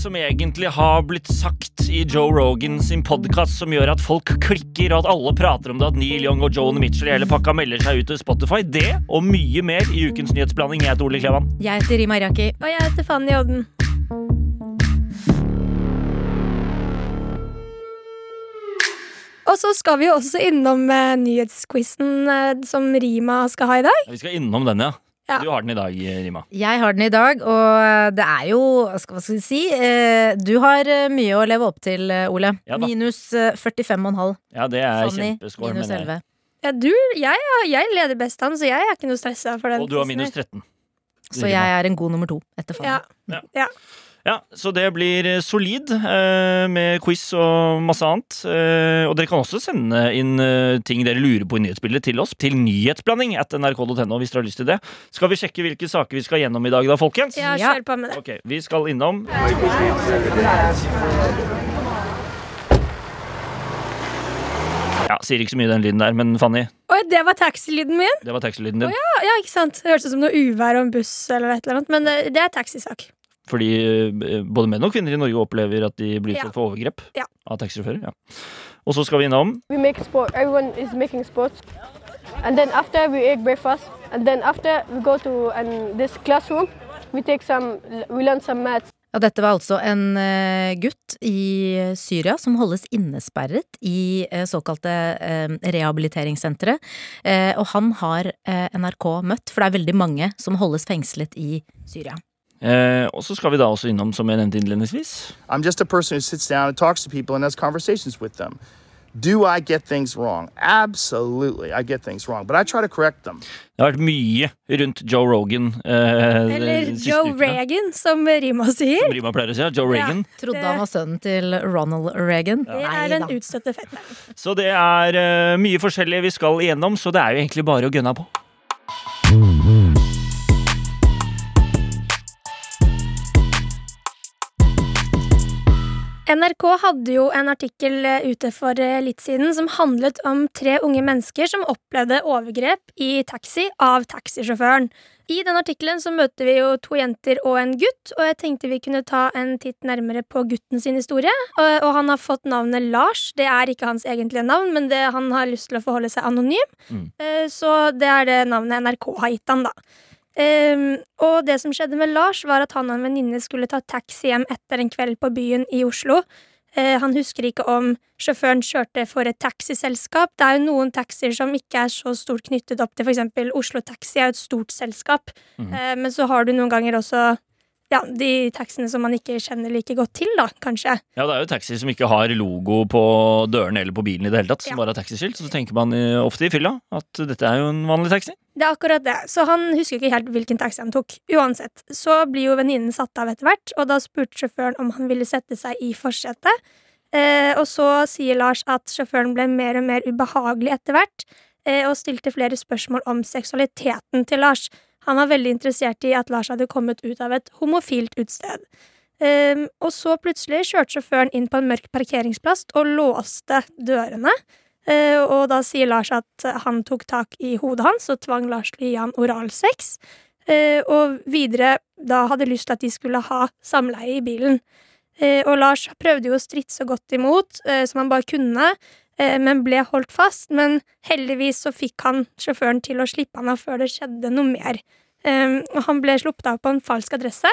Som egentlig har blitt sagt i Joe Rogan sin podkast som gjør at folk klikker, og at alle prater om det, at Neil Young og Joan Mitchell i hele pakka melder seg ut til Spotify? Det og mye mer i ukens nyhetsblanding. Jeg heter Ole Klevan. Jeg heter Rima Raki. Og jeg heter Fanny Odden. Og så skal vi jo også innom eh, nyhetsquizen eh, som Rima skal ha i dag. Vi skal innom den, ja. Ja. Du har den i dag, Rima. Jeg har den i dag, og det er jo skal, Hva skal vi si? eh, Du har eh, mye å leve opp til, eh, Ole. Ja. Minus eh, 45,5. Ja, det er kjempeskål. minus mener jeg. 11. Ja, du, jeg, jeg leder best an, så jeg er ikke noe stressa for den. Og du har minus 13. Så jeg er en god nummer to etter Fanny. Ja. Ja, så det blir eh, solid eh, med quiz og masse annet. Eh, og dere kan også sende inn eh, ting dere lurer på i nyhetsbildet til oss. Til nyhetsblanding at nrk.no hvis dere har lyst til det. Skal vi sjekke hvilke saker vi skal gjennom i dag, da, folkens? Ja, Ja. kjør på med det. Ok, Vi skal innom Ja, Sier ikke så mye den lyden der, men Fanny, Oi, det var taxilyden min. det var taxilyden din. Ja, ja, ikke sant? Det hørtes ut som noe uvær og en buss eller et eller annet, men det er taxisak. Fordi eh, både menn og kvinner i Norge opplever at de blir Ja. utsatt for overgrep Ja. av taxisjåfører. Ja. Og så skal vi innom we make sport. Everyone is making sports, and then after we eat breakfast, and then after we go to um, this classroom. We take some. We learn some maths. Ja, dette var altså en eh, gutt i Syria som holdes innesperret i eh, såkalte eh, rehabiliteringssentre. Eh, og han har NRK møtt, for det er veldig mange som holdes fengslet i Syria. Eh, Og så skal vi da også innom, som jeg nevnte innledningsvis I'm just a person who sits down and talks to people and has conversations with them. Do I get things wrong? Absolutely, I get things wrong, but I try to correct them. Det har vært mye rundt Joe Rogan. Eh, Eller Joe ukene. Reagan, som Rima sier. Som Rima pleier å si. ja, Joe Ja. Trodde han var sønnen til Ronald Reagan. Det er den utstøtte fetteren. Så det er eh, mye forskjellig vi skal igjennom, så det er jo egentlig bare å gønne på. NRK hadde jo en artikkel eh, ute for eh, litt siden som handlet om tre unge mennesker som opplevde overgrep i taxi av taxisjåføren. I den artikkelen så møter vi jo to jenter og en gutt, og jeg tenkte vi kunne ta en titt nærmere på gutten sin historie. Og, og han har fått navnet Lars. Det er ikke hans egentlige navn, men det, han har lyst til å forholde seg anonym. Mm. Eh, Så det er det navnet NRK har gitt han, da. Ehm, og det som skjedde med Lars, var at han og en venninne skulle ta taxi hjem etter en kveld på byen i Oslo. Uh, han husker ikke om sjåføren kjørte for et taxiselskap. Det er jo noen taxier som ikke er så stort knyttet opp til for eksempel Oslo Taxi er jo et stort selskap. Mhm. Uh, men så har du noen ganger også ja, de taxiene som man ikke kjenner like godt til, da, kanskje. Ja, det er jo taxier som ikke har logo på dørene eller på bilen i det hele tatt, som Ja. bare har taxiskilt. Så tenker man eh, ofte i fylla at dette er jo en vanlig taxi. Det er akkurat det. Så han husker ikke helt hvilken taxi han tok. Uansett. Så blir jo venninnen satt av etter hvert, og da spurte sjåføren om han ville sette seg i forsetet. Eh, og så sier Lars at sjåføren ble mer og mer ubehagelig etter hvert, eh, og stilte flere spørsmål om seksualiteten til Lars. Han var veldig interessert i at Lars hadde kommet ut av et homofilt utsted. Um, og så plutselig kjørte sjåføren inn på en mørk parkeringsplass og låste dørene. Uh, og da sier Lars at han tok tak i hodet hans og tvang Lars til å gi han oralsex. Uh, og videre da hadde lyst til at de skulle ha samleie i bilen. Uh, og Lars prøvde jo å stritte så godt imot eh, som han bare kunne, men ble holdt fast. Men heldigvis så fikk han sjåføren til å slippe han av før det skjedde noe mer. Eh, og han ble sluppet av på en falsk adresse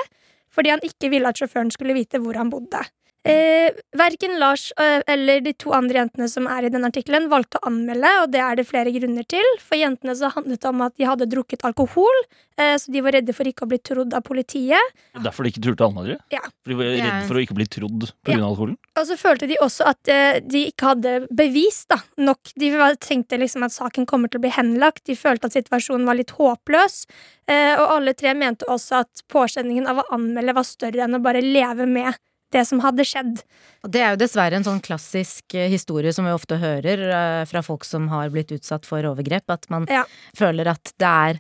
fordi han ikke ville at sjåføren skulle vite hvor han bodde. Eh, verken Lars eh, eller de to andre jentene som er i den artikkelen, valgte å anmelde, og det er det flere grunner til. For jentene så handlet det om at de hadde drukket alkohol, eh, så de var redde for ikke å bli trodd av politiet. Derfor de ikke turte å anmelde. Ja. For de var redde for å ikke bli trodd pga. Ja. alkoholen. Og så følte de også at eh, de ikke hadde bevis da, nok. De tenkte liksom at saken kommer til å bli henlagt. De følte at situasjonen var litt håpløs. Eh, og alle tre mente også at påkjenningen av å anmelde var større enn å bare leve med det som hadde skjedd. Og Det er jo dessverre en sånn klassisk eh, historie som vi ofte hører eh, fra folk som har blitt utsatt for overgrep, at man Ja. føler at det er,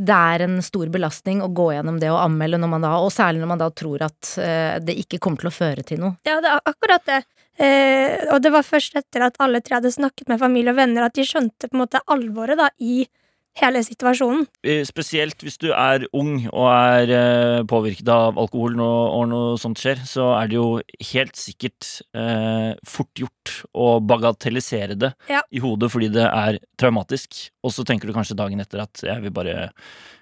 det er en stor belastning å gå gjennom det å anmelde, når man da, og særlig når man da tror at eh, det ikke kommer til å føre til noe. Ja, det er akkurat det. Eh, og det var først etter at alle tre hadde snakket med familie og venner, at de skjønte på en måte alvoret da i hele situasjonen. Eh, Spesielt hvis du er ung og er eh, påvirket av alkohol når, og noe sånt skjer, så er det jo helt sikkert eh, fort gjort å bagatellisere det Ja. i hodet fordi det er traumatisk, og så tenker du kanskje dagen etter at jeg vil bare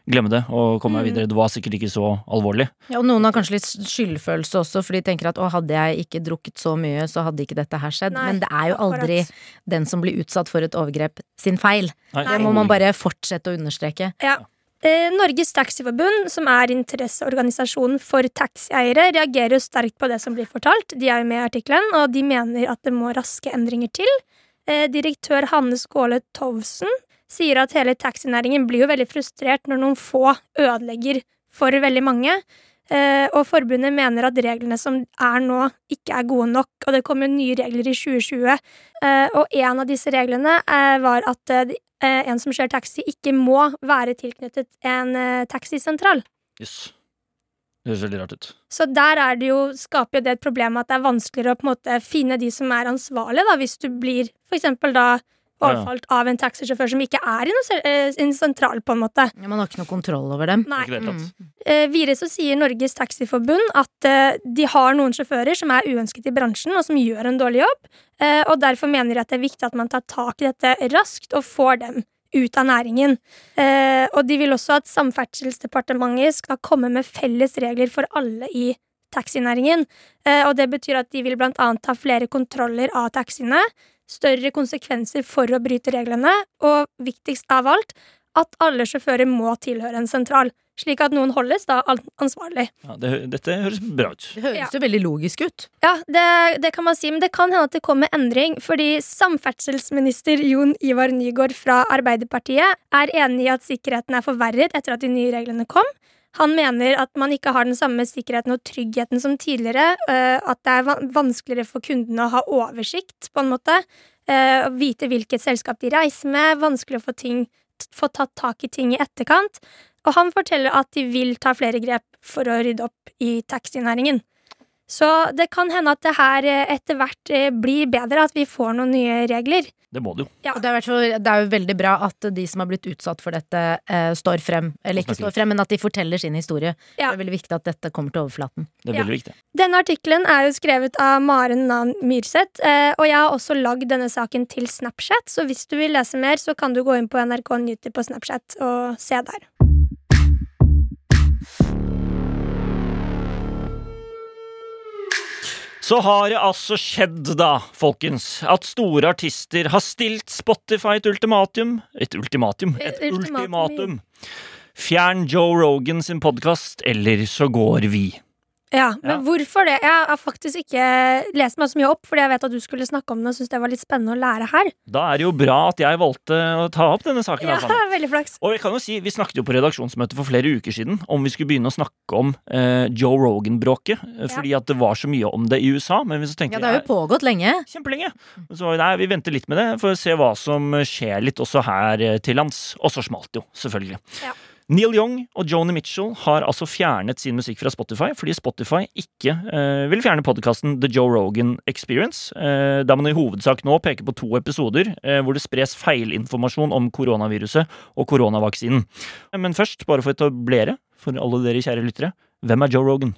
glemme det og komme meg Mm. videre. Det var sikkert ikke så alvorlig. Ja, og noen har kanskje litt skyldfølelse også, for de tenker at å, hadde jeg ikke drukket så mye, så hadde ikke dette her skjedd. Nei, Men det er jo akkurat. aldri den som blir utsatt for et overgrep sin feil. Nei, Det må man bare fortsette å understreke. Ja. Eh, Norges Taxiforbund, som er interesseorganisasjonen for taxieiere, reagerer jo sterkt på det som blir fortalt. De er jo med i artikkelen, og de mener at det må raske endringer til. Eh, direktør Hanne Skåle Tovsen sier at hele taxinæringen blir jo veldig frustrert når noen få ødelegger for veldig mange. Eh, og forbundet mener at reglene som er nå, ikke er gode nok, og det kommer nye regler i 2020. Eh, og en av disse reglene var at en som kjører taxi, ikke må være tilknyttet en eh, taxisentral. Jøss. Det høres veldig rart ut. Så der er det jo, skaper jo det et problem at det er vanskeligere å på en måte finne de som er ansvarlige, da, hvis du blir for eksempel da Ja, ja. av en taxisjåfør som ikke er i eh, en sentral, på en måte. Ja, man har ikke noe kontroll over dem. Nei. Mm. Eh, videre så sier Norges Taxiforbund at eh, de har noen sjåfører som er uønsket i bransjen, og som gjør en dårlig jobb, eh, og derfor mener de at det er viktig at man tar tak i dette raskt og får dem ut av næringen. Eh, og de vil også at Samferdselsdepartementet skal komme med felles regler for alle i taxinæringen. Eh, og det betyr at de vil blant annet ta flere kontroller av taxiene, større konsekvenser for å bryte reglene, og viktigst av alt, at alle sjåfører må tilhøre en sentral, slik at noen holdes da ansvarlig. Ja, det, dette høres bra ut. Det høres Ja. jo veldig logisk ut. Ja, det, det kan man si, men det kan hende at det kommer endring, fordi samferdselsminister Jon Ivar Nygård fra Arbeiderpartiet er enig i at sikkerheten er forverret etter at de nye reglene kom. Han mener at man ikke har den samme sikkerheten og tryggheten som tidligere, øh, at det er vanskeligere for kundene å ha oversikt, på en måte, Å vite hvilket selskap de reiser med, vanskelig å få, ting, få tatt tak i ting i etterkant. Og han forteller at de vil ta flere grep for å rydde opp i taxinæringen. Så det kan hende at det her eh, etter hvert eh, blir bedre, at vi får noen nye regler. Det må det jo. Ja. Det er, i hvert fall- det er jo veldig bra at de som har blitt utsatt for dette, eh, står frem. Eller ikke står frem, men at de forteller sin historie. Ja. Det er veldig viktig at dette kommer til overflaten. Det er Ja. viktig. Denne artikkelen er jo skrevet av Maren Nan Myrseth, eh, og jeg har også lagd denne saken til Snapchat, så hvis du vil lese mer, så kan du gå inn på NRK Nyheter på Snapchat og se der. Så har det altså skjedd, da, folkens, at store artister har stilt Spotify et ultimatum. Et ultimatum? Et ultimatum. Fjern Joe Rogan sin podkast, eller så går vi. Ja, men Ja. hvorfor det? Jeg har faktisk ikke lest meg så mye opp, fordi jeg vet at du skulle snakke om det og syntes det var litt spennende å lære her. Da er det jo bra at jeg valgte å ta opp denne saken. Ja, da, veldig flaks. Og jeg kan jo si, Vi snakket jo på redaksjonsmøtet for flere uker siden om vi skulle begynne å snakke om eh, Joe Rogan-bråket. Ja. Fordi at det var så mye om det i USA. Men så tenkte Ja, det har jo pågått lenge. Kjempelenge. Så nei, vi venter litt med det for å se hva som skjer litt også her eh, til lands. Og så smalt det jo, selvfølgelig. Ja. Neil Young og Joni Mitchell har altså fjernet sin musikk fra Spotify fordi Spotify ikke eh, vil fjerne podkasten The Joe Rogan Experience. Eh, der man i hovedsak nå peker på to episoder eh, hvor det spres feilinformasjon om koronaviruset og koronavaksinen. Men først, bare for å etablere for alle dere kjære lyttere, hvem er Joe Rogan?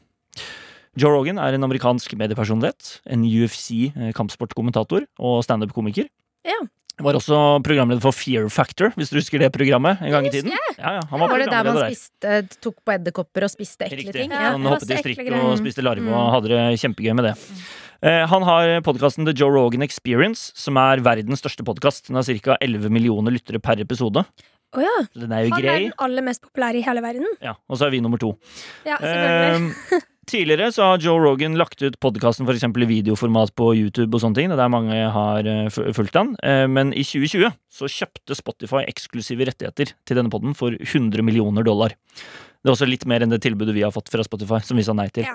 Joe Rogan er en amerikansk mediepersonlighet, en UFC-kampsportkommentator og standup-komiker. Ja. Var også programleder for Fear Factor, hvis du husker det programmet en gang i tiden. Ja, ja, han var Var det der man spiste, tok på edderkopper og spiste ekle Riktig. ting? Ja. Han hoppet i strikk og spiste larve Mm. og hadde det kjempegøy med det. Eh, Han har podkasten The Joe Rogan Experience, som er verdens største podkast. Den har ca. 11 millioner lyttere per episode. Oh, ja. Den er jo Han er den aller mest populære i hele verden. Ja, og så er vi nummer to. Ja, selvfølgelig. Tidligere så har Joe Rogan lagt ut podkasten f.eks. i videoformat på YouTube og sånne ting. Er der mange har eh, fulgt han. Eh, men i 2020 så kjøpte Spotify eksklusive rettigheter til denne podden for 100 millioner dollar. Det er også litt mer enn det tilbudet vi har fått fra Spotify, som vi sa nei til. Ja.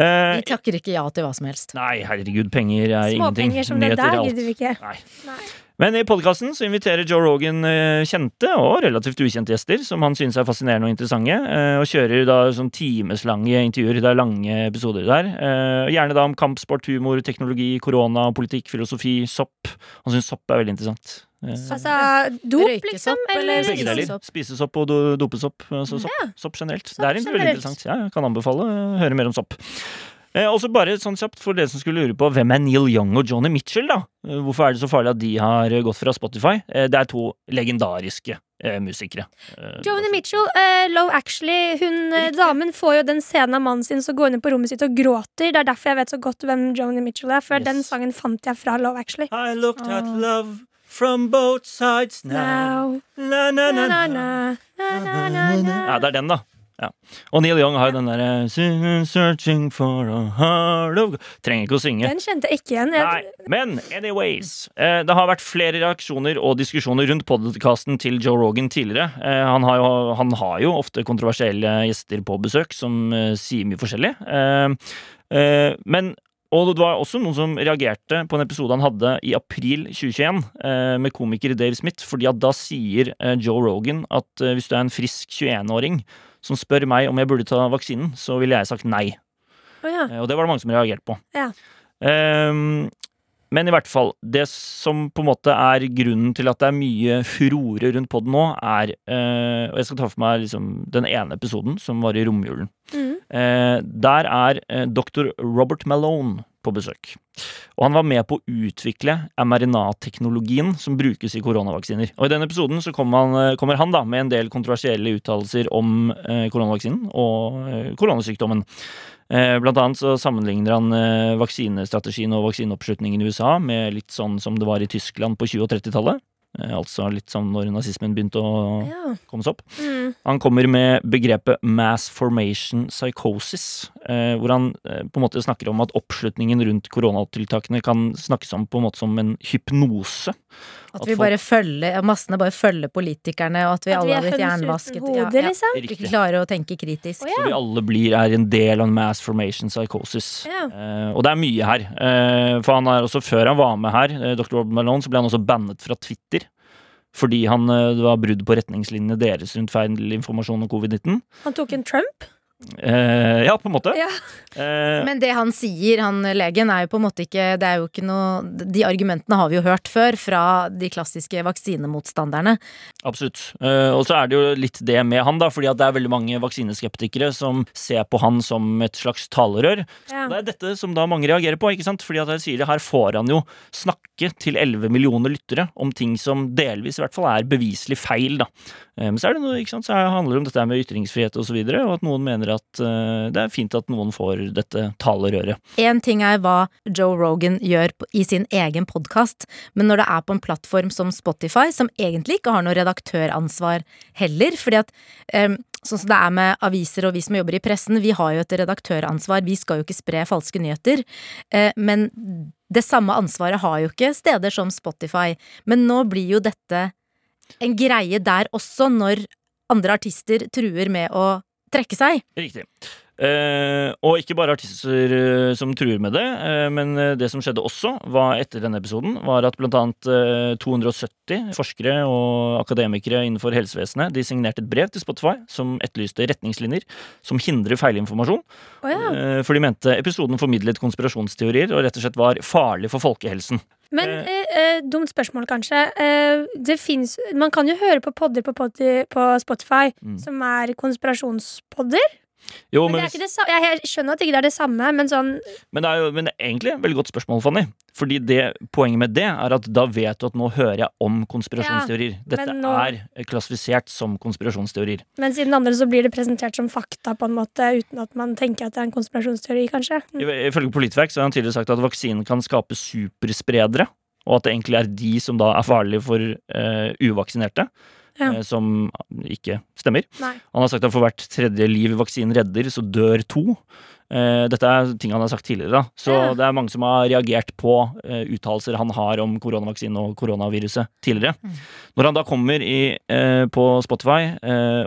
Eh, Vi takker ikke ja til hva som helst. nei, herregud, penger er ingenting. Småpenger som det er der gidder vi ikke. Nei. Nei. Men i podkasten inviterer Joe Rogan eh, kjente og relativt ukjente gjester som han synes er fascinerende og interessante, eh, og kjører da sånn timeslange intervjuer. Det er lange episoder der. Eh, Gjerne da om kampsport, humor, teknologi, korona, politikk, filosofi, sopp. Han syns sopp er veldig interessant. Altså dop, liksom? Eller spisesopp. Spisesopp og do- dopesopp. Altså sopp, sopp generelt. det er veldig interessant. Ja, jeg kan anbefale å høre mer om sopp. Eh, også bare sånn kjapt for dere som skulle lure på hvem er Neil Young og Johnny Mitchell, da? Eh, hvorfor er det så farlig at de har gått fra Spotify? Eh, det er to legendariske musikere. Joni Mitchell, eh, Love Actually, hun eh, damen får jo den scenen av mannen sin som går inn på rommet sitt og gråter. Det er derfor jeg vet så godt hvem Joni Mitchell er, for Yes. den sangen fant jeg fra Love Actually. I looked at love from both sides now. Now, na, na, na, na. na, na, na, na, na. Ja, det er den, da. Ja. Og Neil Young har jo den derre Searching for a heart of Trenger ikke å synge. Den kjente jeg ikke igjen. Jeg, Nei, men anyways. Eh, det har vært flere reaksjoner og diskusjoner rundt podkasten til Joe Rogan tidligere. Eh, han, har jo, han har jo ofte kontroversielle gjester på besøk som eh, sier mye forskjellig. Men og det var også noen som reagerte på en episode han hadde i april 2021 eh, med komiker Dave Smith, fordi at da sier eh, Joe Rogan at eh, hvis du er en frisk 21-åring som spør meg om jeg burde ta vaksinen, så ville jeg sagt nei. Oh, ja. Eh, Og det var det mange som reagerte på. Ja. Um, men i hvert fall, det som på en måte er grunnen til at det er mye furore rundt podden nå, er uh, Og jeg skal ta for meg liksom den ene episoden som var i romjulen. Mm. Uh, der er uh, dr. Robert Malone på besøk. Og han var med på å utvikle mRNA-teknologien som brukes i koronavaksiner. Og i denne episoden så kommer han, eh, kommer han da med en del kontroversielle uttalelser om eh, koronavaksinen og eh, koronasykdommen. Blant annet så sammenligner han vaksinestrategien og vaksineoppslutningen i USA med litt sånn som det var i Tyskland på 20- og 30-tallet. Eh, Altså litt sånn når nazismen begynte å Ja. komme seg opp. Mm. Han kommer med begrepet mass formation psychosis, eh, hvor han eh, på en måte snakker om at oppslutningen rundt koronatiltakene kan snakkes om på en måte som en hypnose. At At vi folk- bare følger, massene bare følger politikerne, og at vi At vi alle er har blitt jernvasket. ja, hode, liksom? Ikke klarer å tenke kritisk. Oh, ja. Så vi alle blir, er en del av mass formation psychosis. Ja. Eh, og det er mye her. Eh, for han er også, før han var med her, eh, Dr. Robert Malone, så ble han også bannet fra Twitter. Fordi han, eh, det var brudd på retningslinjene deres rundt feil informasjon om covid-19. Han tok en Trump. Eh, ja, på en måte. Ja. Eh, Men det han sier, han legen, er jo på en måte ikke Det er jo ikke noe De argumentene har vi jo hørt før fra de klassiske vaksinemotstanderne. Absolutt. Eh, og så er det jo litt det med han, da, fordi at det er veldig mange vaksineskeptikere som ser på han som et slags talerør. Ja. Det er dette som da mange reagerer på, ikke sant? Fordi at jeg sier det, her får han jo snakke til 11 millioner lyttere om ting som delvis i hvert fall er beviselig feil, da. Eh, Men så er det noe, ikke sant, så handler det om dette med ytringsfrihet og så videre, og at noen mener at eh, det er fint at noen får dette talerøret. Én ting er hva Joe Rogan gjør i sin egen podkast, men når det er på en plattform som Spotify, som egentlig ikke har noe redaktøransvar heller, fordi at Sånn som det er med aviser og vi som jobber i pressen, vi har jo et redaktøransvar, vi skal jo ikke spre falske nyheter. Eh, Men det samme ansvaret har jo ikke steder som Spotify. Men nå blir jo dette en greie der også, når andre artister truer med å trekke seg. Riktig. Eh, og ikke bare artister eh, som truer med det, eh, men eh, det som skjedde også var etter denne episoden, var at annet eh, 270 forskere og akademikere innenfor helsevesenet de signerte et brev til Spotify som etterlyste retningslinjer som hindrer feilinformasjon. Oh, ja. eh, for de mente episoden formidlet konspirasjonsteorier og rett og slett var farlig for folkehelsen. Men eh, eh, dumt spørsmål, kanskje. Eh, det finnes, man kan jo høre på podder på, podder på Spotify Mm. som er konspirasjonspodder. Jo, Men det men, hvis, ikke jeg, skjønner at ikke det er det samme, men sånn men det er jo men det er egentlig et veldig godt spørsmål, Fanny. Fordi det, poenget med det er at da vet du at nå hører jeg om konspirasjonsteorier. Dette nå- er klassifisert som konspirasjonsteorier. Men siden andre så blir det presentert som fakta, på en måte, uten at man tenker at det er en konspirasjonsteori, kanskje. Mm. Ifølge Politverk så har han tidligere sagt at vaksinen kan skape superspredere, og at det egentlig er de som da er farlige for uh, uvaksinerte. Ja. eh, som ikke stemmer. Nei. Han har sagt at for hvert tredje liv vaksinen redder, så dør to. Eh, Dette er ting han har sagt tidligere, da. Så Ja. det er mange som har reagert på eh, uttalelser han har om koronavaksinen og koronaviruset tidligere. Når han da kommer i, på Spotify,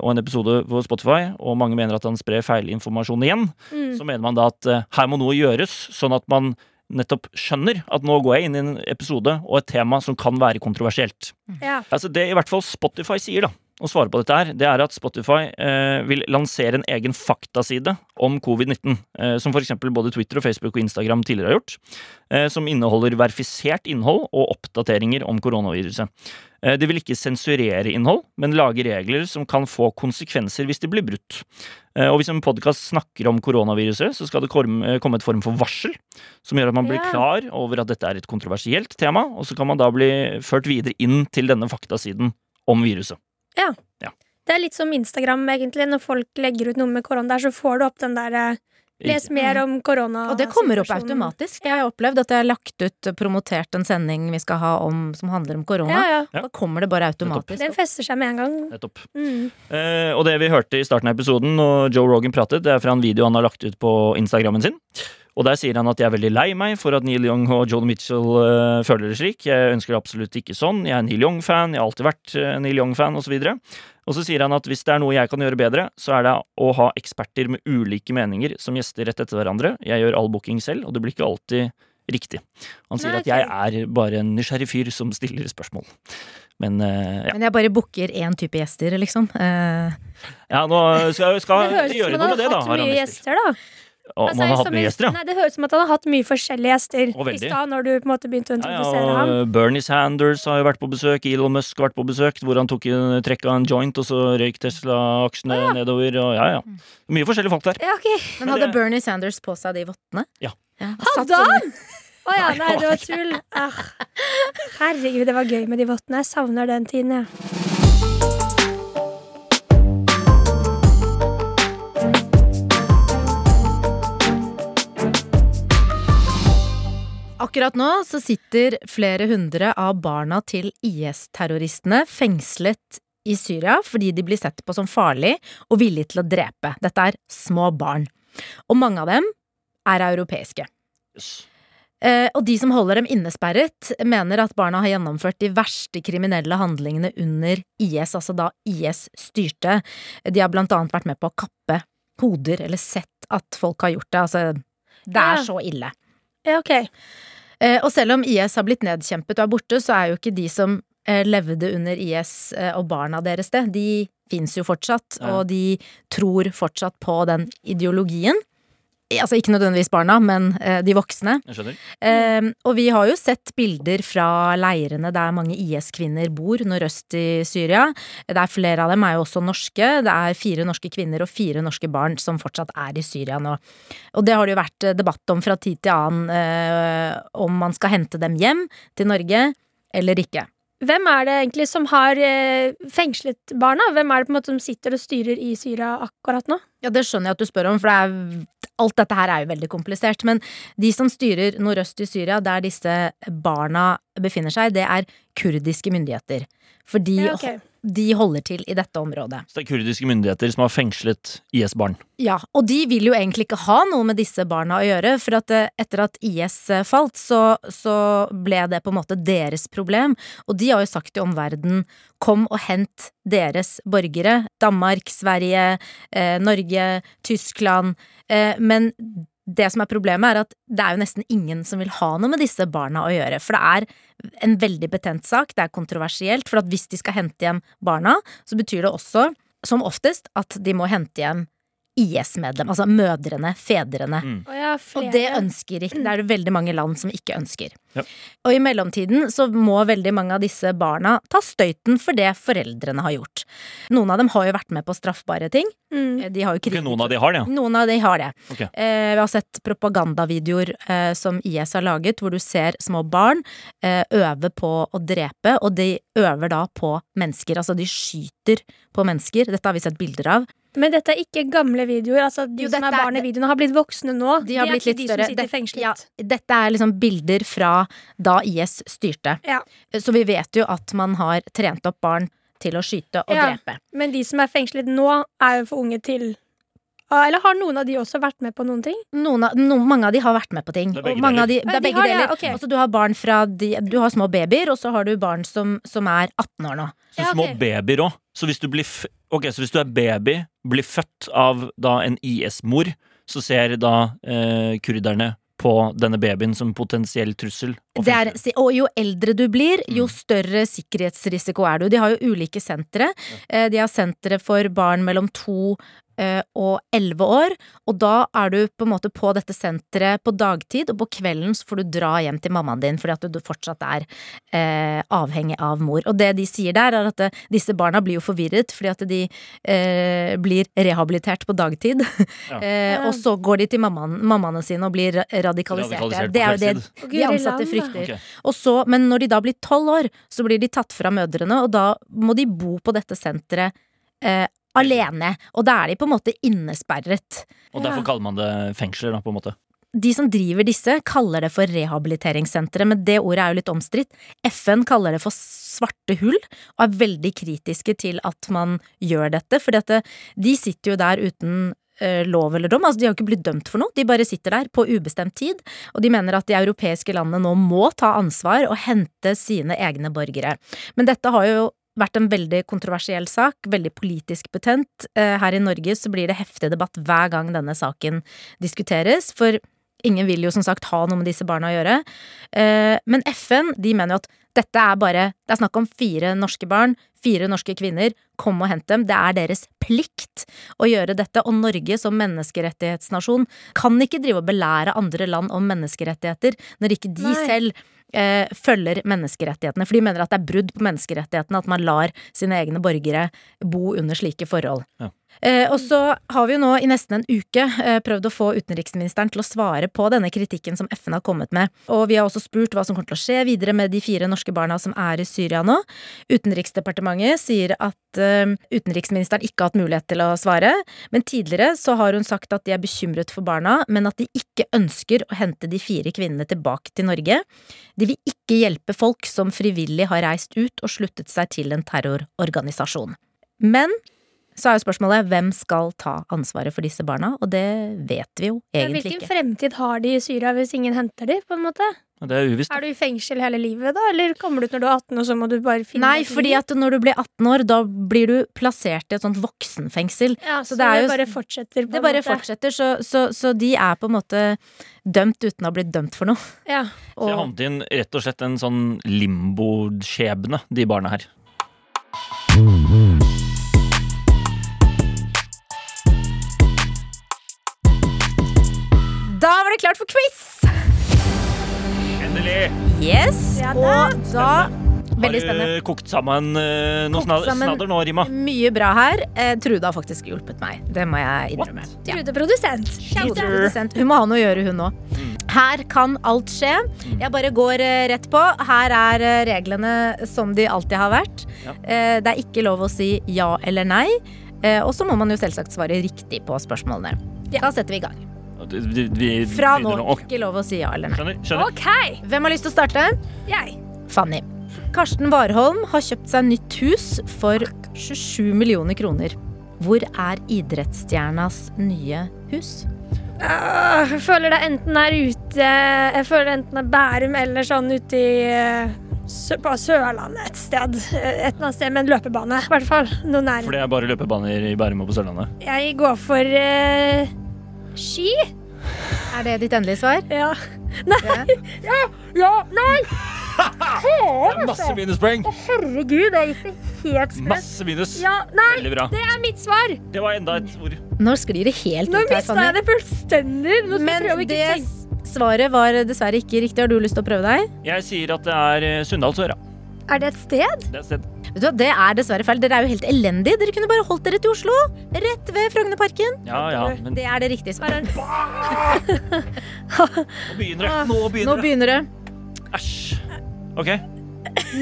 og en episode på Spotify, og mange mener at han sprer feilinformasjon igjen, Mm. så mener man da at her må noe gjøres, sånn at man nettopp skjønner at nå går jeg inn i en episode og et tema som kan være kontroversielt. Ja. Altså Det i hvert fall Spotify sier, da, å svare på dette her, det er at Spotify eh, vil lansere en egen faktaside om covid-19, eh, som f.eks. både Twitter og Facebook og Instagram tidligere har gjort, eh, som inneholder verifisert innhold og oppdateringer om koronaviruset. Eh, de vil ikke sensurere innhold, men lage regler som kan få konsekvenser hvis de blir brutt. Eh, og hvis en podkast snakker om koronaviruset, så skal det komme, eh, et form for varsel, som gjør at man blir Ja. klar over at dette er et kontroversielt tema, og så kan man da bli ført videre inn til denne faktasiden om viruset. Ja, Det er litt som Instagram, egentlig. Når folk legger ut noe med korona der, så får du opp den der Les mer om korona. Og det kommer opp automatisk. Jeg har opplevd at jeg har lagt ut, promotert en sending vi skal ha om, som handler om korona. Ja, ja. Da kommer det bare automatisk. Den fester seg med en gang. Nettopp. Mm. Eh, og det vi hørte i starten av episoden når Joe Rogan pratet, det er fra en video han har lagt ut på Instagrammen sin. Og der sier han at jeg er veldig lei meg for at Neil Young og Joel Mitchell uh, føler det slik. Jeg ønsker det absolutt ikke sånn. Jeg er Neil Young-fan, jeg har alltid vært uh, Neil Young-fan, osv. Og så sier han at hvis det er noe jeg kan gjøre bedre, så er det å ha eksperter med ulike meninger som gjester rett etter hverandre. Jeg gjør all booking selv, og det blir ikke alltid riktig. Han sier Nei, at jeg er bare en nysgjerrig fyr som stiller spørsmål. Men uh, ja. Men jeg bare booker én type gjester, liksom. Uh. ja, nå skal Det skal høres ut gjøre som noe med det, har da. hatt Har han mye lyst til. gjester, da. Og Altså, man har hatt mye gjester, ja. Nei, det høres ut som at han har hatt mye forskjellige gjester i stad, når du på en måte begynte å Ja, ja, introdusere ham. Bernie Sanders har jo vært på besøk, Elon Musk har vært på besøk, hvor han tok en, trekka en joint, og så røyk Tesla-aksjene nedover, og ja, ja. Mye forskjellige folk der. Ja, okay. men hadde Bernie Sanders på seg de vottene? Ja. ja Hadde han?! Å ja, nei, det var tull. Ah. Herregud, det var gøy med de vottene. Jeg savner den tiden, jeg. Akkurat nå så sitter flere hundre av barna til IS-terroristene fengslet i Syria fordi de blir sett på som farlig og villige til å drepe. Dette er små barn. Og mange av dem er europeiske. Eh, og de som holder dem innesperret, mener at barna har gjennomført de verste kriminelle handlingene under IS, altså da IS styrte. De har blant annet vært med på å kappe hoder, eller sett at folk har gjort det. Altså, det er så ille. Ja, ok. Eh, og selv om IS har blitt nedkjempet og er borte, så er jo ikke de som eh, levde under IS eh, og barna deres det. De fins jo fortsatt, og de tror fortsatt på den ideologien. Altså ikke nødvendigvis barna, men eh, de voksne. Jeg skjønner. Eh, og vi har jo sett bilder fra leirene der mange IS-kvinner bor nordøst i Syria. Det er flere av dem er jo også norske. Det er fire norske kvinner og fire norske barn som fortsatt er i Syria nå. Og det har det jo vært eh, debatt om fra tid til annen, eh, om man skal hente dem hjem til Norge eller ikke. Hvem er det egentlig som har eh, fengslet barna? Hvem er det på en måte som sitter og styrer i Syria akkurat nå? Ja, det skjønner jeg at du spør om, for det er, alt dette her er jo veldig komplisert. Men de som styrer nordøst i Syria, der disse barna befinner seg, det er kurdiske myndigheter. For de, Ja, ok. De holder til i dette området. Så det er kurdiske myndigheter som har fengslet IS-barn. Ja, og de vil jo egentlig ikke ha noe med disse barna å gjøre, for at eh, etter at IS eh, falt, så, så ble det på en måte deres problem. Og de har jo sagt til omverdenen kom og hent deres borgere. Danmark, Sverige, eh, Norge, Tyskland. Eh, men det som er problemet, er at det er jo nesten ingen som vil ha noe med disse barna å gjøre. For det er en veldig betent sak, det er kontroversielt. For hvis de skal hente hjem barna, så betyr det også, som oftest, at de må hente hjem IS-medlem, altså mødrene, fedrene. Å ja. Og det ønsker ikke, det er det veldig mange land som ikke ønsker. Ja. Og i mellomtiden så må veldig mange av disse barna ta støyten for det foreldrene har gjort. Noen av dem har jo vært med på straffbare ting. Mm. De har jo Ok, Okay, noen av de har det, ja. noen av de har det. Okay. Eh, vi har sett propagandavideoer eh, som IS har laget, hvor du ser små barn eh, øve på å drepe, og de øver da på mennesker. Altså, de skyter på mennesker. Dette har vi sett bilder av. Men dette er ikke gamle videoer. Altså, de Jo, som er barn i videoene, har blitt voksne nå. De har de blitt ikke litt de større. som sitter fengslet. ja, dette er liksom bilder fra da IS styrte. Ja. Så vi vet jo at man har trent opp barn til å skyte og Ja. drepe. Men de som er fengslet nå, er jo for unge til Eller har noen av de også vært med på noen ting? Noen av, no, mange av de har vært med på ting. Det er begge de, deler. det er de begge har deler. Altså, du har barn fra de, Du har små babyer, og så har du barn som, som er 18 år nå. Så Ja, små ok. babyer òg. Så hvis du blir f Ok, så hvis du er baby, blir født av da en IS-mor, så ser da eh, kurderne på denne babyen som potensiell trussel. og Det er, og jo eldre du blir, jo Mm. større sikkerhetsrisiko er du. De har jo ulike sentre. Eh, De har sentre for barn mellom to og elleve år, og da er du på en måte på dette senteret på dagtid, og på kvelden så får du dra hjem til mammaen din fordi at du fortsatt er eh, avhengig av mor. Og det de sier der, er at eh, disse barna blir jo forvirret fordi at de eh, blir rehabilitert på dagtid, Ja. eh, og så går de til mammaen, mammaene sine og blir radikalisert. Radikalisert Det er jo det de ansatte frykter. Okay. Og så, men når de da blir tolv år, så blir de tatt fra mødrene, og da må de bo på dette senteret eh, alene. Og da er de på en måte innesperret. Og derfor kaller man det fengsler, da, på en måte. De som driver disse, kaller det for rehabiliteringssentre, men det ordet er jo litt omstridt. FN kaller det for svarte hull, og er veldig kritiske til at man gjør dette, fordi dette, de sitter jo der uten eh, lov eller dom. Altså, de har jo ikke blitt dømt for noe, de bare sitter der på ubestemt tid. Og de mener at de europeiske landene nå må ta ansvar og hente sine egne borgere. Men dette har jo vært en veldig kontroversiell sak, veldig politisk betent. Eh, Her i Norge så blir det heftig debatt hver gang denne saken diskuteres, for ingen vil jo som sagt ha noe med disse barna å gjøre. Eh, Men FN de mener jo at dette er bare Det er snakk om fire norske barn, fire norske kvinner. Kom og hent dem. Det er deres plikt å gjøre dette. Og Norge som menneskerettighetsnasjon kan ikke drive og belære andre land om menneskerettigheter når ikke de Nei. selv eh, følger menneskerettighetene. For de mener at det er brudd på menneskerettighetene at man lar sine egne borgere bo under slike forhold. Ja. Eh, og så har vi jo nå i nesten en uke eh, prøvd å få utenriksministeren til å svare på denne kritikken som FN har kommet med. Og vi har også spurt hva som kommer til å skje videre med de fire norske barna som er i Syria nå. Utenriksdepartementet sier at eh, utenriksministeren ikke har hatt mulighet til å svare, men tidligere så har hun sagt at de er bekymret for barna, men at de ikke ønsker å hente de fire kvinnene tilbake til Norge. De vil ikke hjelpe folk som frivillig har reist ut og sluttet seg til en terrororganisasjon. Men så er jo spørsmålet hvem skal ta ansvaret for disse barna, og det vet vi jo Men egentlig Hvilken fremtid har de i Syria hvis ingen henter de, på en måte? Det er uvisst. Er du i fengsel hele livet, da? Eller kommer du ut når du er 18, og så må du bare finne Nei, fordi at når du blir 18 år, da blir du plassert i et sånt voksenfengsel. ja, så så, det er det, jo- bare fortsetter, på Det en bare måte. fortsetter, så, så, så de er på en måte dømt uten å ha blitt dømt for noe. Ja. Så jeg Og, havnet inn rett og slett en sånn limboskjebne, de barna her. Da var det klart for quiz! Endelig! Yes, Ja da. og da Veldig Har spennende. du kokt sammen eh, noe Kokt snadder, sammen- snadder nå, Rima? Mye bra her. Eh, Trude har faktisk hjulpet meg. Det må jeg innrømme. Ja. Trude produsent. Trude produsent. Hun må ha noe å gjøre, hun òg. Her kan alt skje. Jeg bare går eh, rett på. Her er eh, reglene som de alltid har vært. Ja. Eh, det er ikke lov å si ja eller nei. Eh, og så må man jo selvsagt svare riktig på spørsmålene. Da setter vi i gang. Vi, vi, vi Fra nå. begynner Ikke lov å si ja eller nei. Skjønner? skjønner. Ok, Hvem har lyst til å starte? jeg. Fanny. Karsten Warholm har kjøpt seg nytt hus for 27 millioner kroner. Hvor er idrettsstjernas nye hus? Øh, jeg føler det enten er ute Jeg føler det enten er Bærum eller sånn ute i øh, På Sørlandet et sted. Eh, Et eller annet sted med en løpebane, i hvert fall. Noe nær. For det er bare løpebaner i Bærum og på Sørlandet. Jeg går for øh, ski. Er det ditt endelige svar? Ja. Nei! Ja, ja, nei! Det er masse minuspoeng! Å, Herregud, jeg gikk det helt sprøtt. Masse minus. Ja, nei! Veldig bra. Det er mitt svar! Det var enda et ord. Nå sklir det helt Nå ut her, mista jeg det fullstendig. Nå skal jeg Men prøve å ikke det tenke. svaret var dessverre ikke riktig. Har du lyst til å prøve deg? Jeg sier at det er eh, Sunndalsøra. Er det et sted? Det er et sted. Vet du hva, Det er dessverre feil. Dere er jo helt elendige. Dere kunne bare holdt dere til Oslo. Rett ved Frognerparken. Ja, ja, men Det er det riktige svaret. nå begynner det. Nå Nå begynner det. begynner det. Æsj. Ok.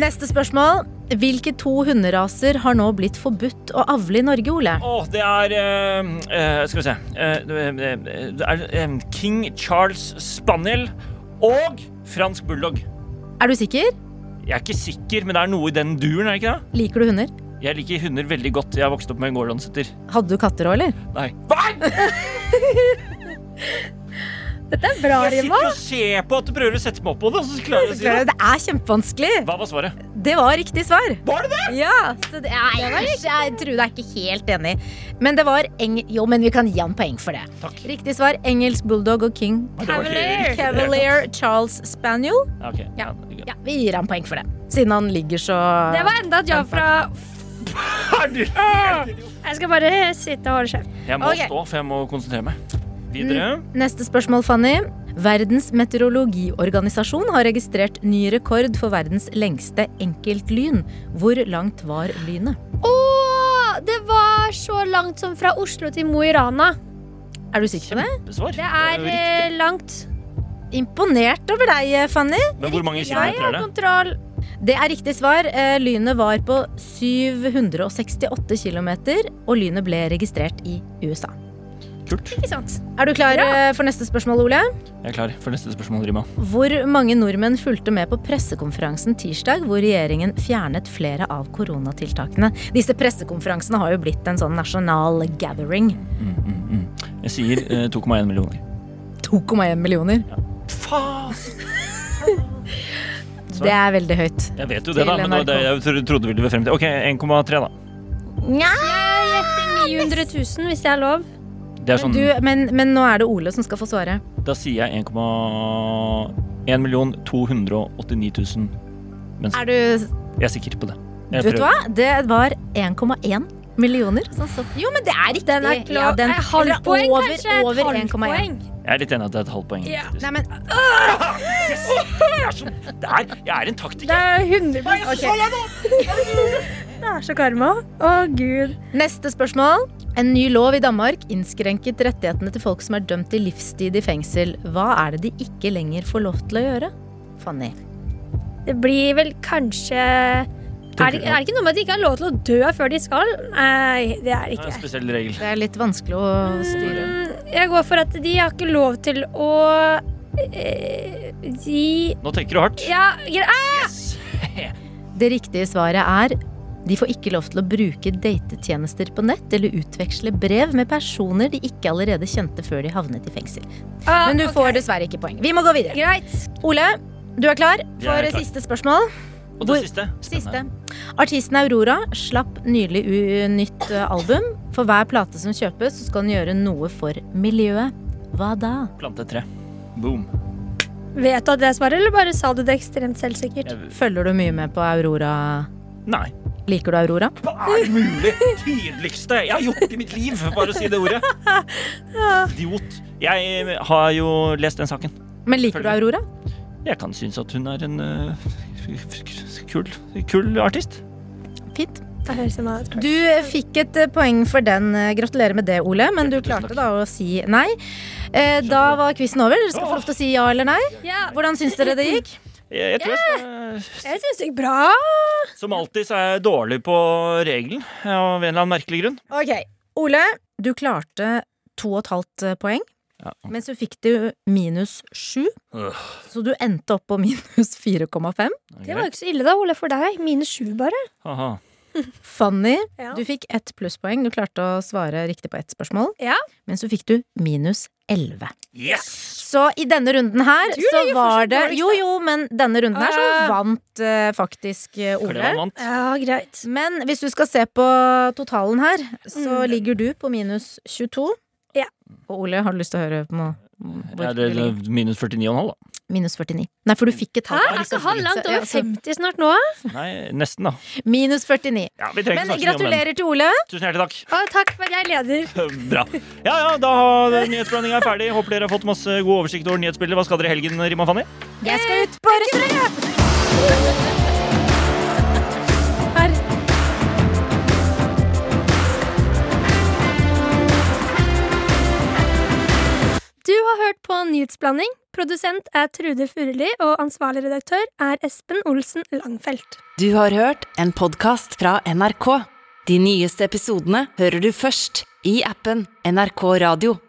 Neste spørsmål. Hvilke to hunderaser har nå blitt forbudt å avle i Norge, Ole? Oh, det er uh, uh, Skal vi se Uh, det er King Charles Spaniel og fransk bulldog. Er du sikker? Jeg er ikke sikker, men det er noe i den duren, er det ikke det? Liker du hunder? Jeg liker hunder veldig godt. Jeg har vokst opp med en gordonsetter. Hadde du katter òg, eller? Nei. Hva? Dette er bra, Rima. Jeg sitter og ser på at du prøver å sette meg opp på det. Det er kjempevanskelig. Hva var svaret? Det var riktig svar. Var det det? Ja, så det, jeg, jeg, jeg tror jeg er ikke helt enig. Men det var eng... Jo, men vi kan gi han poeng for det. Takk. Riktig svar engelsk bulldog og king Det var Cavalier. Cavalier Charles Spaniel. Okay. ok. Ja. Ja. Vi gir han poeng for det. Siden han ligger så Det var enda et ja fra Jeg skal bare sitte og holde kjeft. Jeg må okay. stå, for jeg må konsentrere meg. Videre. Neste spørsmål, Fanny. Verdens meteorologiorganisasjon har registrert ny rekord for verdens lengste enkeltlyn. Hvor langt var lynet? Å, det var så langt som fra Oslo til Mo i Rana. Er du sikker på det? Det er eh, riktig. langt. Imponert over deg, Fanny. Men hvor mange kilometer er det? Jeg har kontroll. Det er riktig svar. Eh, Lynet var på 768 km, og lynet ble registrert i USA. Kult. Ikke sant? Er du klar ja. for neste spørsmål, Ole? Jeg er klar for neste spørsmål, Rima. Hvor mange nordmenn fulgte med på pressekonferansen tirsdag hvor regjeringen fjernet flere av koronatiltakene? Disse pressekonferansene har jo blitt en sånn nasjonal gathering. Mm, mm, mm. Jeg sier eh, 2,1 millioner. 2,1 millioner. Faen! Det er veldig høyt. Jeg vet jo det, da, men det jeg trodde vi ville frem til. Ok, 1,3, da. Nja, Jeg gjetter 900 000, hvis det er lov. Det er sånn, du, men, men nå er det Ole som skal få svare. Da sier jeg 1,1 million 289 000 mennesker. Er du Jeg er sikker på det. Jeg Vet du hva? Det var 1,1 millioner. så- Jo, men det er riktig. Den er klar. Ja, den- er halvt poeng, over, kanskje? Over Et 1,1. halvt poeng. Jeg er litt enig at det er et halvt poeng. Ja. Nei, men Jeg er, så, det er, jeg er en Det er 100 ok. Det er så karma. Å, gud. Neste spørsmål. En ny lov i Danmark innskrenket rettighetene til folk som er dømt til livstid i fengsel. Hva er det de ikke lenger får lov til å gjøre? Fanny. Det blir vel kanskje er det, er det ikke noe med at de ikke har lov til å dø før de skal? Nei, det er det Det er en ikke. spesiell regel. Det er litt vanskelig å styre. Mm, Jeg går for at de har ikke lov til å eh, De Nå tenker du hardt. Ja, ah! Yes. Det riktige svaret er de får ikke lov til å bruke datetjenester på nett eller utveksle brev med personer de ikke allerede kjente før de havnet i fengsel. Ah, Men du okay. får dessverre ikke poeng. Vi må gå videre. Greit. Ole, du er klar for er klar. siste spørsmål? Og det siste. Siste. Artisten Aurora slapp nylig u nytt eh, album. For hver plate som kjøpes, så skal den gjøre noe for miljøet. Hva da? Plante et tre. Boom. Vet du at det svaret, eller bare sa du det ekstremt selvsikkert? Følger du mye med på Aurora? nei. Liker du Aurora? Hva er det mulig? Tydeligste jeg har gjort i mitt liv. Bare å si det ordet. Idiot. Jeg har jo lest den saken. Men liker du Aurora? Jeg kan synes at hun er en uh, kul, kul artist. Fint. Du fikk et eh, poeng for den. Eh, Gratulerer med det, Ole. Men du klarte da å si nei. Eh, da var quizen over. Dere skal få lov til å si ja eller nei. Hvordan syns dere det gikk? Jeg, jeg tror jeg skal jeg syns det gikk bra. Som alltid så er jeg dårlig på regelen, av en eller annen merkelig grunn. Ok, Ole, du klarte to og et halvt eh, poeng. Ja. Men så fikk du minus sju, Øh, så du endte opp på minus 4,5. Det var jo ikke så ille, da, Ole, for deg. Minus sju, bare. Aha. Fanny, Ja. du fikk ett plusspoeng. Du klarte å svare riktig på ett spørsmål. Ja. Men så fikk du minus 11. Yes! Så i denne runden her Du så var det Jo, jo, men denne runden her så Ah. vant uh, faktisk uh, Ole. Vant. Ja, greit. Men hvis du skal se på totalen her, så Mm. ligger du på minus 22. Ja. Og Ole, har du lyst til å høre på noe? hvor Er det ligger? minus 49,5, da? Minus 49. Nei, for du fikk et Hæ? halvt Er poeng. ikke han langt over 50 snart nå? Nei, nesten, da. Minus 49. Ja, vi trenger Men gratulerer til Ole. Tusen hjertelig takk. Å, takk for at jeg leder. Bra. Ja, ja, da har nyhetsblandinga er ferdig. Håper dere har fått masse god oversikt over nyhetsbildet. Hva skal dere i helgen, Rima Fanny? Jeg skal ut på restaurant! Du har hørt på Nyhetsblanding. Produsent er Trude Furuli, og ansvarlig redaktør er Espen Olsen Langfelt. Du har hørt en podkast fra NRK. De nyeste episodene hører du først i appen NRK Radio.